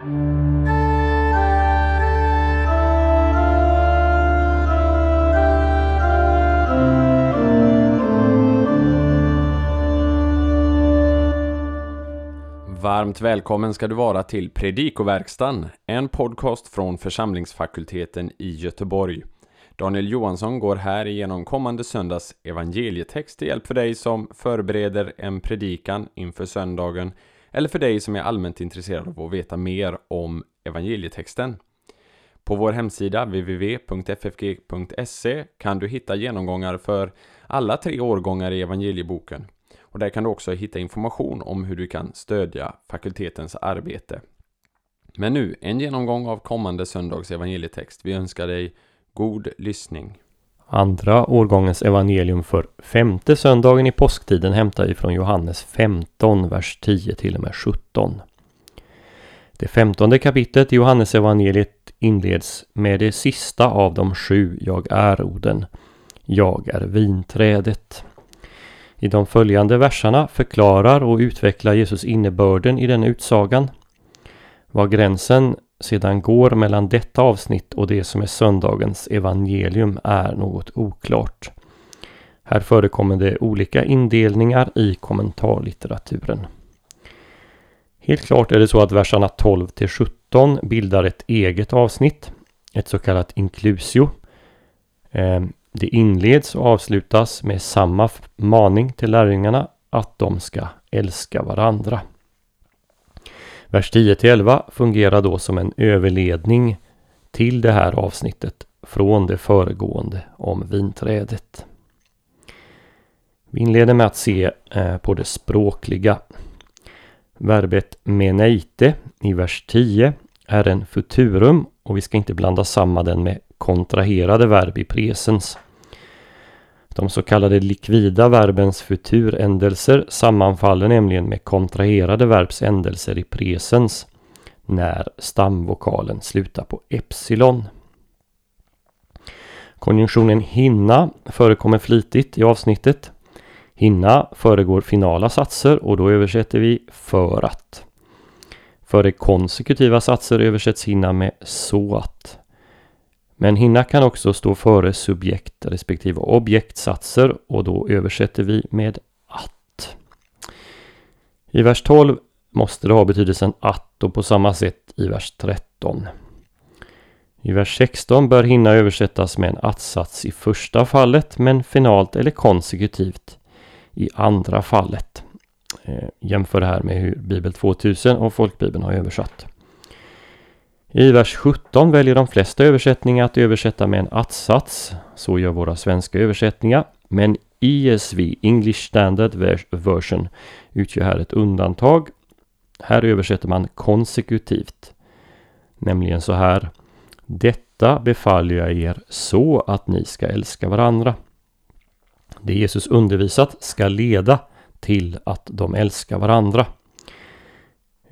Varmt välkommen ska du vara till Predikoverkstan, en podcast från församlingsfakulteten i Göteborg. Daniel Johansson går här igenom kommande söndags evangelietext till hjälp för dig som förbereder en predikan inför söndagen eller för dig som är allmänt intresserad av att veta mer om evangelietexten. På vår hemsida www.ffg.se kan du hitta genomgångar för alla tre årgångar i evangelieboken. Och där kan du också hitta information om hur du kan stödja fakultetens arbete. Men nu, en genomgång av kommande söndags evangelietext. Vi önskar dig god lyssning. Andra årgångens evangelium för femte söndagen i påsktiden hämtar vi från Johannes 15, vers 10 till och med 17. Det femtonde kapitlet i Johannes evangeliet inleds med det sista av de sju Jag är-orden. Jag är vinträdet. I de följande verserna förklarar och utvecklar Jesus innebörden i den utsagan. Var gränsen sedan går mellan detta avsnitt och det som är söndagens evangelium är något oklart. Här förekommer det olika indelningar i kommentarlitteraturen. Helt klart är det så att verserna 12 till 17 bildar ett eget avsnitt, ett så kallat inklusio. Ehm, det inleds och avslutas med samma maning till lärjungarna att de ska älska varandra. Vers 10-11 fungerar då som en överledning till det här avsnittet från det föregående om vinträdet. Vi inleder med att se eh, på det språkliga. Verbet meneite i vers 10 är en futurum och vi ska inte blanda samman den med kontraherade verb i presens. De så kallade likvida verbens futurändelser sammanfaller nämligen med kontraherade verbs ändelser i presens när stamvokalen slutar på epsilon. Konjunktionen hinna förekommer flitigt i avsnittet. Hinna föregår finala satser och då översätter vi för att. Före konsekutiva satser översätts hinna med så att. Men hinna kan också stå före subjekt respektive objektsatser och då översätter vi med att. I vers 12 måste det ha betydelsen att och på samma sätt i vers 13. I vers 16 bör hinna översättas med en att-sats i första fallet men finalt eller konsekutivt i andra fallet. Eh, jämför det här med hur Bibel 2000 och Folkbibeln har översatt. I vers 17 väljer de flesta översättningar att översätta med en att-sats. Så gör våra svenska översättningar. Men ESV, English Standard Version, utgör här ett undantag. Här översätter man konsekutivt. Nämligen så här. Detta befaller jag er så att ni ska älska varandra. Det Jesus undervisat ska leda till att de älskar varandra.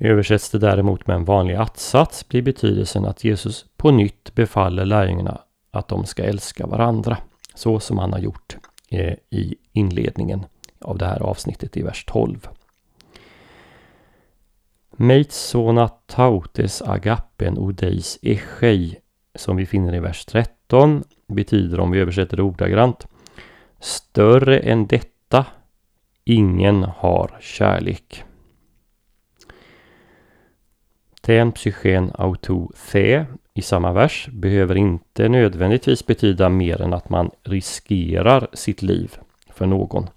Översätts det däremot med en vanlig att-sats blir betydelsen att Jesus på nytt befaller lärjungarna att de ska älska varandra. Så som han har gjort eh, i inledningen av det här avsnittet i vers 12. Meitsona tautes agapen odeis echei som vi finner i vers 13 betyder om vi översätter det ordagrant Större än detta ingen har kärlek. Ten psychen auto the i samma vers behöver inte nödvändigtvis betyda mer än att man riskerar sitt liv för någon.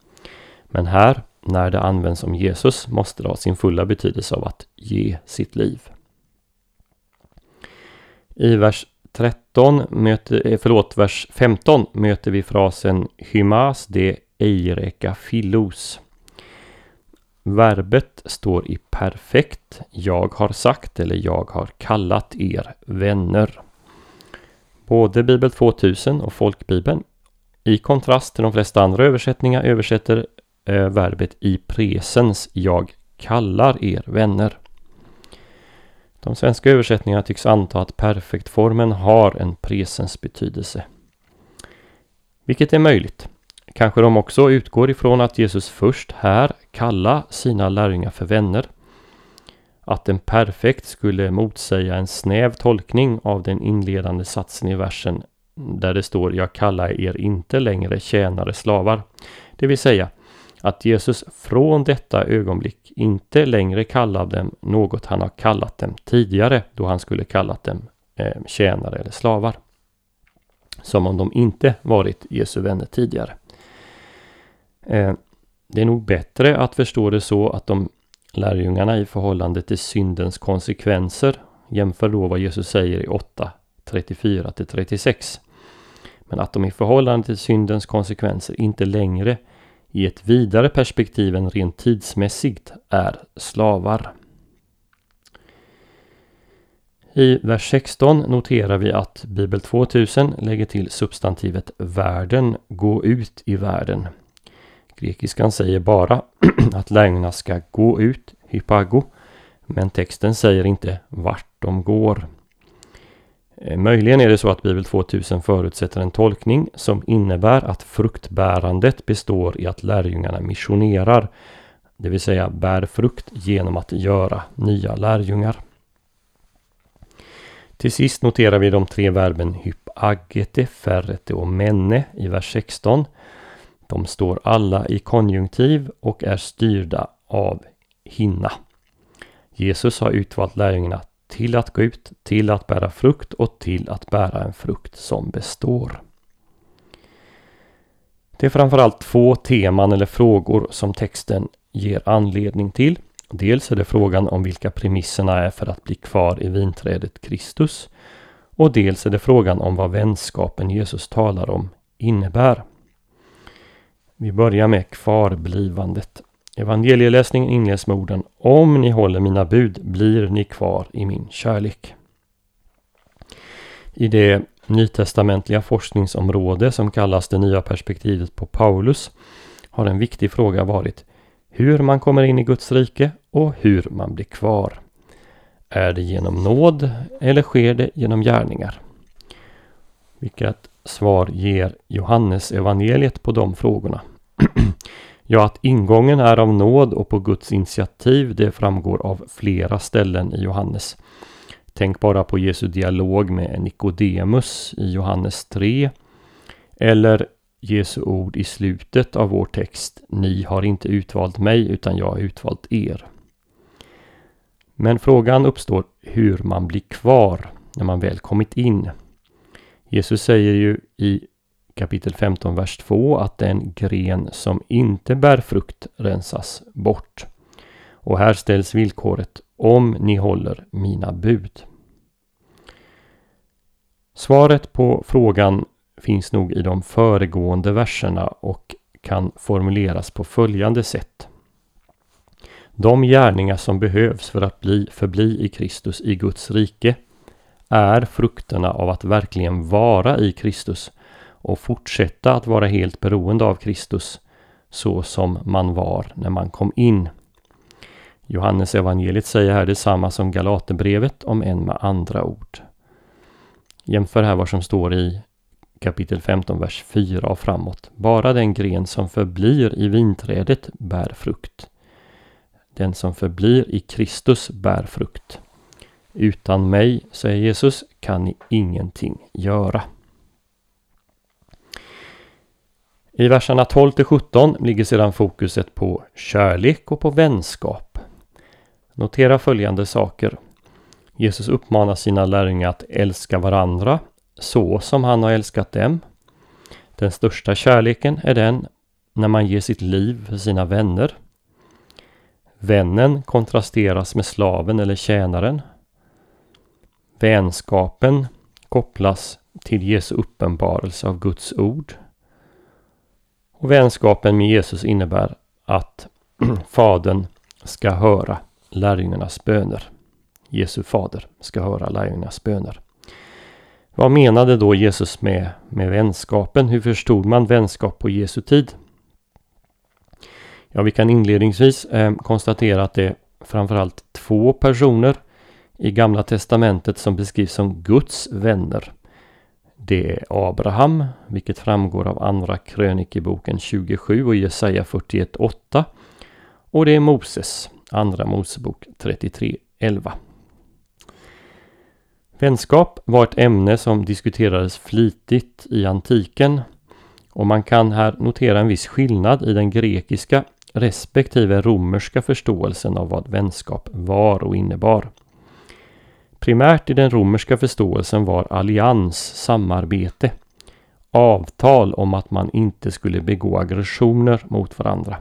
Men här, när det används om Jesus, måste det ha sin fulla betydelse av att ge sitt liv. I vers 13 möter, eh, förlåt, vers 15 möter vi frasen Hymas de eireka filos Verbet står i perfekt. Jag har sagt eller jag har kallat er vänner. Både Bibel 2000 och Folkbibeln i kontrast till de flesta andra översättningar översätter eh, verbet i presens. Jag kallar er vänner. De svenska översättningarna tycks anta att perfektformen har en presens betydelse. Vilket är möjligt. Kanske de också utgår ifrån att Jesus först här kallar sina lärjungar för vänner. att en perfekt skulle motsäga en snäv tolkning av den inledande satsen i versen där det står Jag kallar er inte längre tjänare slavar. Det vill säga att Jesus från detta ögonblick inte längre kallar dem något han har kallat dem tidigare då han skulle kallat dem eh, tjänare eller slavar. Som om de inte varit Jesu vänner tidigare. Eh, det är nog bättre att förstå det så att de lärjungarna i förhållande till syndens konsekvenser jämför då vad Jesus säger i 8, 34 till 36. Men att de i förhållande till syndens konsekvenser inte längre i ett vidare perspektiv än rent tidsmässigt är slavar. I vers 16 noterar vi att Bibel 2000 lägger till substantivet världen, gå ut i världen. Grekiskan säger bara att lärjungarna ska gå ut, hypago, men texten säger inte vart de går. Eh, möjligen är det så att Bibel 2000 förutsätter en tolkning som innebär att fruktbärandet består i att lärjungarna missionerar, det vill säga bär frukt genom att göra nya lärjungar. Till sist noterar vi de tre verben hypagete, ferrete och menne i vers 16. De står alla i konjunktiv och är styrda av hinna. Jesus har utvalt lärjungarna till att gå ut, till att bära frukt och till att bära en frukt som består. Det är framförallt två teman eller frågor som texten ger anledning till. Dels är det frågan om vilka premisserna är för att bli kvar i vinträdet Kristus. Och dels är det frågan om vad vänskapen Jesus talar om innebär. Vi börjar med kvarblivandet. Evangelieläsningen inleds med orden Om ni håller mina bud blir ni kvar i min kärlek. I det nytestamentliga forskningsområde som kallas det nya perspektivet på Paulus har en viktig fråga varit hur man kommer in i Guds rike och hur man blir kvar. Är det genom nåd eller sker det genom gärningar? Vilket svar ger Johannes evangeliet på de frågorna? Ja, att ingången är av nåd och på Guds initiativ, det framgår av flera ställen i Johannes. Tänk bara på Jesu dialog med Nikodemus i Johannes 3. Eller Jesu ord i slutet av vår text. Ni har inte utvalt mig utan jag har utvalt er. Men frågan uppstår hur man blir kvar när man väl kommit in. Jesus säger ju i kapitel 15, vers 2 att den gren som inte bär frukt rensas bort. Och här ställs villkoret om ni håller mina bud. Svaret på frågan finns nog i de föregående verserna och kan formuleras på följande sätt. De gärningar som behövs för att bli, förbli i Kristus i Guds rike är frukterna av att verkligen vara i Kristus och fortsätta att vara helt beroende av Kristus så som man var när man kom in. Johannes evangeliet säger här detsamma som Galaterbrevet om än med andra ord. Jämför här vad som står i kapitel 15, vers 4 och framåt. Bara den gren som förblir i vinträdet bär frukt. Den som förblir i Kristus bär frukt. Utan mig, säger Jesus, kan ni ingenting göra. I verserna 12 till 17 ligger sedan fokuset på kärlek och på vänskap. Notera följande saker. Jesus uppmanar sina lärjungar att älska varandra så som han har älskat dem. Den största kärleken är den när man ger sitt liv för sina vänner. Vännen kontrasteras med slaven eller tjänaren. Vänskapen kopplas till Jesu uppenbarelse av Guds ord. Och vänskapen med Jesus innebär att Fadern ska höra lärjungarnas böner. Jesu fader ska höra lärjungarnas böner. Vad menade då Jesus med, med vänskapen? Hur förstod man vänskap på Jesu tid? Ja, vi kan inledningsvis eh, konstatera att det är framförallt två personer i Gamla Testamentet som beskrivs som Guds vänner. Det är Abraham, vilket framgår av Andra krönikeboken 27 och Jesaja 41.8. Och det är Moses, Andra Mosebok 33.11. Vänskap var ett ämne som diskuterades flitigt i antiken och man kan här notera en viss skillnad i den grekiska respektive romerska förståelsen av vad vänskap var och innebar. Primärt i den romerska förståelsen var allians, samarbete, avtal om att man inte skulle begå aggressioner mot varandra.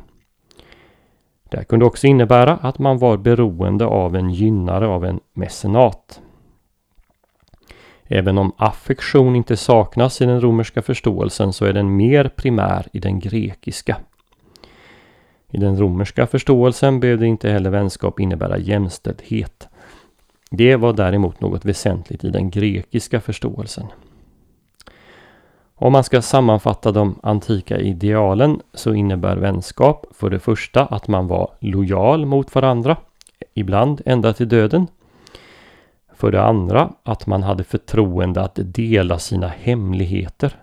Det kunde också innebära att man var beroende av en gynnare av en mecenat. Även om affektion inte saknas i den romerska förståelsen så är den mer primär i den grekiska. I den romerska förståelsen behövde inte heller vänskap innebära jämställdhet. Det var däremot något väsentligt i den grekiska förståelsen. Om man ska sammanfatta de antika idealen så innebär vänskap för det första att man var lojal mot varandra, ibland ända till döden. För det andra att man hade förtroende att dela sina hemligheter.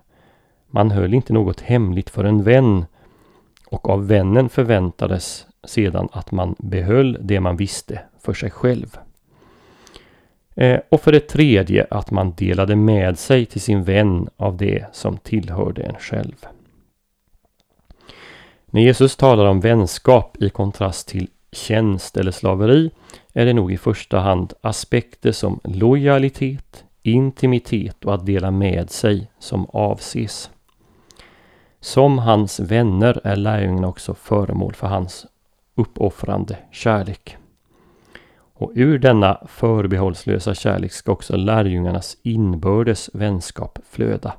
Man höll inte något hemligt för en vän och av vännen förväntades sedan att man behöll det man visste för sig själv. Eh, och för det tredje att man delade med sig till sin vän av det som tillhörde en själv. När Jesus talar om vänskap i kontrast till tjänst eller slaveri är det nog i första hand aspekter som lojalitet, intimitet och att dela med sig som avses. Som hans vänner är lärjungarna också föremål för hans uppoffrande kärlek. Och ur denna förbehållslösa kärlek ska också lärjungarnas inbördes vänskap flöda.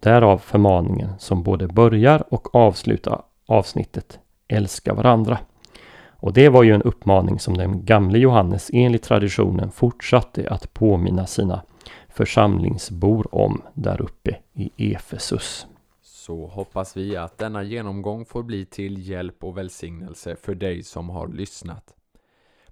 Därav förmaningen som både börjar och avslutar avsnittet Älska varandra. Och det var ju en uppmaning som den gamle Johannes enligt traditionen fortsatte att påminna sina församlingsbor om där uppe i Efesus. Så hoppas vi att denna genomgång får bli till hjälp och välsignelse för dig som har lyssnat.